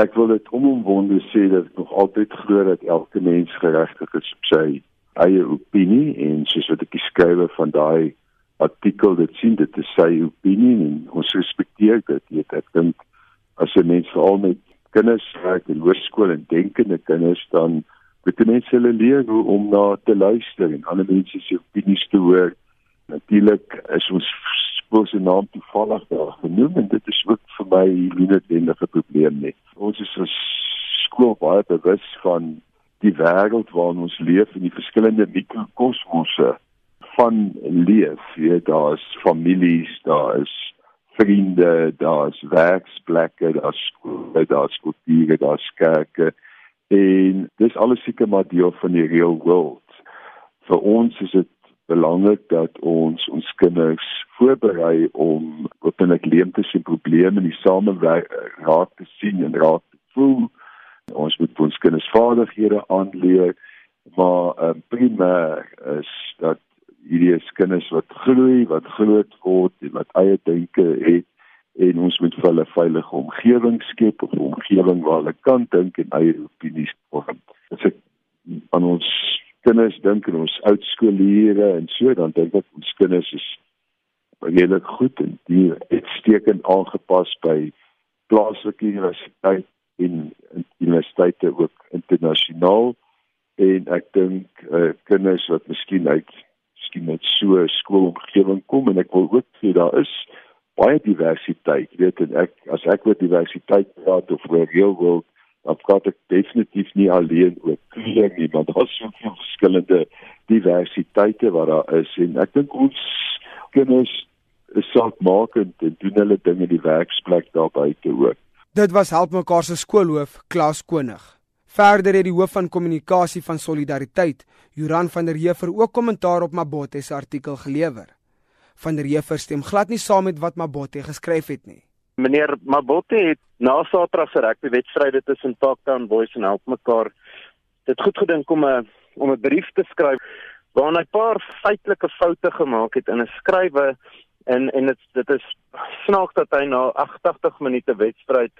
Ek wil dit omomwonde sê dat ek nog altyd glo dat elke mens geregtig is op sy eie opinie en soos wat ek geskrywe van daai artikel dit sien dit is sy opinie en ons respekteer dit. Weet ek dink as 'n mens veral met kinders werk in hoërskool en denkende kinders dan moet die mense hulle leer hoe om na te luister en ander mense se opinies te hoor. Natuurlik is ons skool se naam toevallig daar genoem en dit is ook vir my nie noodwendig 'n probleem nie ons is as skool baie bewus van die wêreld waarin ons leef en die verskillende mikrokosmosse van leef. Jy weet daar's families, daar is vriende, daar's werksplekke, daar's skole, daar's kulture, daar's kerke. En dis alles seker maar deel van die real world. Vir ons is dit belangrik dat ons ons kinders voorberei om openlik leemtes en probleme in die samewerk raak te sien en raak te voel. Ons moet ons kinders vaardighede aanleer maar uh, primêr is dat hierdie is kinders wat groei wat groot word en wat eie denke het en ons moet vir hulle veilige omgewing skep of 'n omgewing waar hulle kan dink en eie opinies vorm as ek aan ons kinders dink en ons oudskoolleerders en so dan dink ek ons kinders is redelik goed en die uitstekend aangepas by plaaslike universiteit en universiteite ook internasionaal. En ek dink uh, kinders wat miskien uit miskien met so 'n skoolomgewing kom en ek wil ook sê daar is baie diversiteit weet en ek as ek oor diversiteit praat of oor real world dan praat ek definitief nie alleen oor kleur nie want daar is soveel verskillende diversiteite wat daar is en ek dink ons kinders is saakmakend en doen hulle dinge die werksplek daar buite ook Dit was help mekaar se skoolhoof Klaas Konig. Verder het die hoof van kommunikasie van Solidariteit, Joran van der Heever ook kommentaar op Mabote se artikel gelewer. Van der Heever stem glad nie saam met wat Mabote geskryf het nie. Meneer Mabote het na Saterdag se rugbywedstryde tussen Parktown Boys en Help mekaar. Dit goed gedink om 'n om 'n brief te skryf waarin hy 'n paar feitelike foute gemaak het in 'n skrywe en en dit dit is snaaks dat hy na 88 minute wedstryd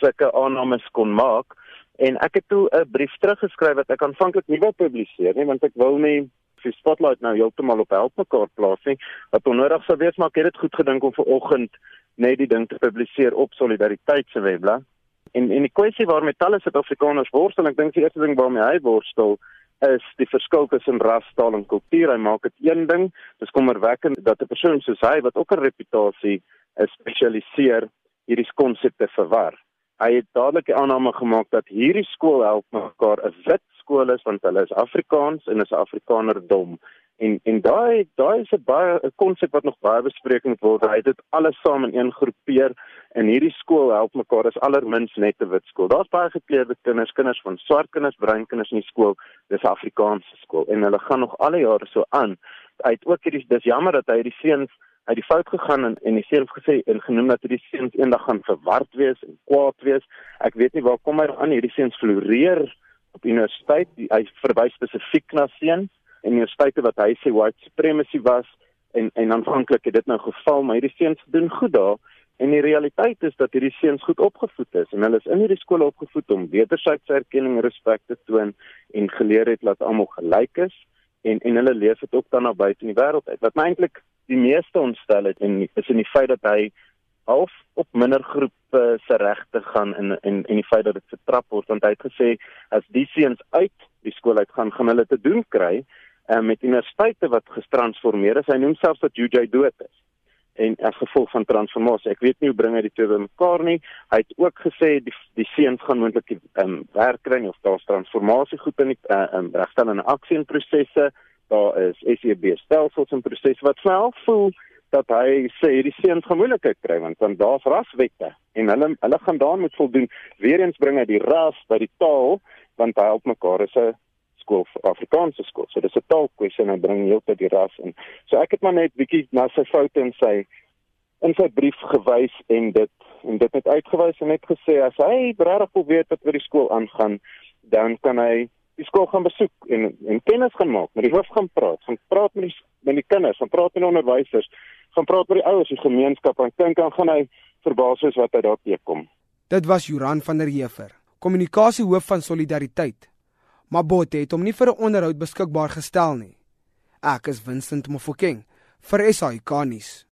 sulke aannames kon maak. En ek het toe 'n brief teruggeskryf wat ek aanvanklik nie wou publiseer nie want ek wou nie die spotlight nou heeltemal op help mekaar plaas nie wat onnodig sou wees maar ek het dit goed gedink om vanoggend net die ding te publiseer op solidariteit se webblad en en die kwessie waarmee talle Suid-Afrikaners worstel ek dink die eerste ding waarmee hy worstel is die verskil tussen ras, taal en kultuur. Hy maak dit een ding. Dis kommerwekkend dat 'n persoon soos hy wat ook 'n reputasie spesialiseer hierdie konsepte verwar. Hy het dadelik die aanname gemaak dat hierdie skool help mekaar 'n wit skool is want hulle is Afrikaans en is Afrikanerdom. En en daai daai is 'n baie 'n konsep wat nog baie bespreek moet word. Hy het dit alles saam in een groepeer en hierdie skool help mekaar is allermins net 'n wit skool. Daar's baie gekleurde kinders, kinders van swart kinders, bruin kinders in die skool. Dis 'n Afrikaanse skool en hulle gaan nog al die jare so aan. Hy het ook hierdie dis jammer dat hy die seuns uit die fout gegaan en en die seuns gesê en genoem dat hierdie seuns eendag gaan verward wees en kwaad wees. Ek weet nie waar kom hy aan hierdie seuns floreer op universiteit. Hy verwys spesifiek na seuns en universiteite wat hy sê white supremacy was en en aanvanklik het dit nou geval maar hierdie seuns doen goed daar en die realiteit is dat hierdie seuns goed opgevoed is en hulle is in hierdie skole opgevoed om wederwysige erkenning en respek te toon en geleer het dat almal gelyk is en en hulle leef dit ook dan na buite in die wêreld uit wat my eintlik die meeste ontstel het en is in die feit dat hy half op minder groepe se regte gaan in en en die feit dat dit vertrap word want hy het gesê as die seuns uit die skool uit gaan gaan hulle te doen kry um, met universiteite wat getransformeer is. Hy noem selfs dat UJ dood is. En as gevolg van transformasie, ek weet nie hoe bring hy die twee bymekaar nie. Hy het ook gesê die die seuns gaan moontlik um, werk kry of daar's transformasie goed in die uh, um, regstellende aksie en prosesse. Daar is SEB stelsels en prosesse wat self voel dat hy sê die seuns gaan moeilikheid kry want dan daar's raswette en hulle hulle gaan daaraan moet voldoen. Weerens bring hy die ras by die taal want hy help mekaar is 'n skool Afrikaanse skool. So dis 'n taalkwessie en hy bring heeltyd die ras in. So ek het maar net bietjie na sy foute in sy in sy brief gewys en dit en dit het uitgewys en net gesê as hy regtig wil weet wat by die skool aangaan, dan kan hy die skool gaan besoek en en kennis gaan maak, met die hoof gaan praat, gaan praat met die met die kinders, gaan praat met die onderwysers, gaan praat met die ouers, die gemeenskap en dink dan gaan hy verbaas wees wat hy daar teekom. Dit was Joran van der Heever, kommunikasiehoof van Solidariteit. Mabote het hom nie vir 'n onderhoud beskikbaar gestel nie. Ek is Vincent Mofokeng vir SAK nuus.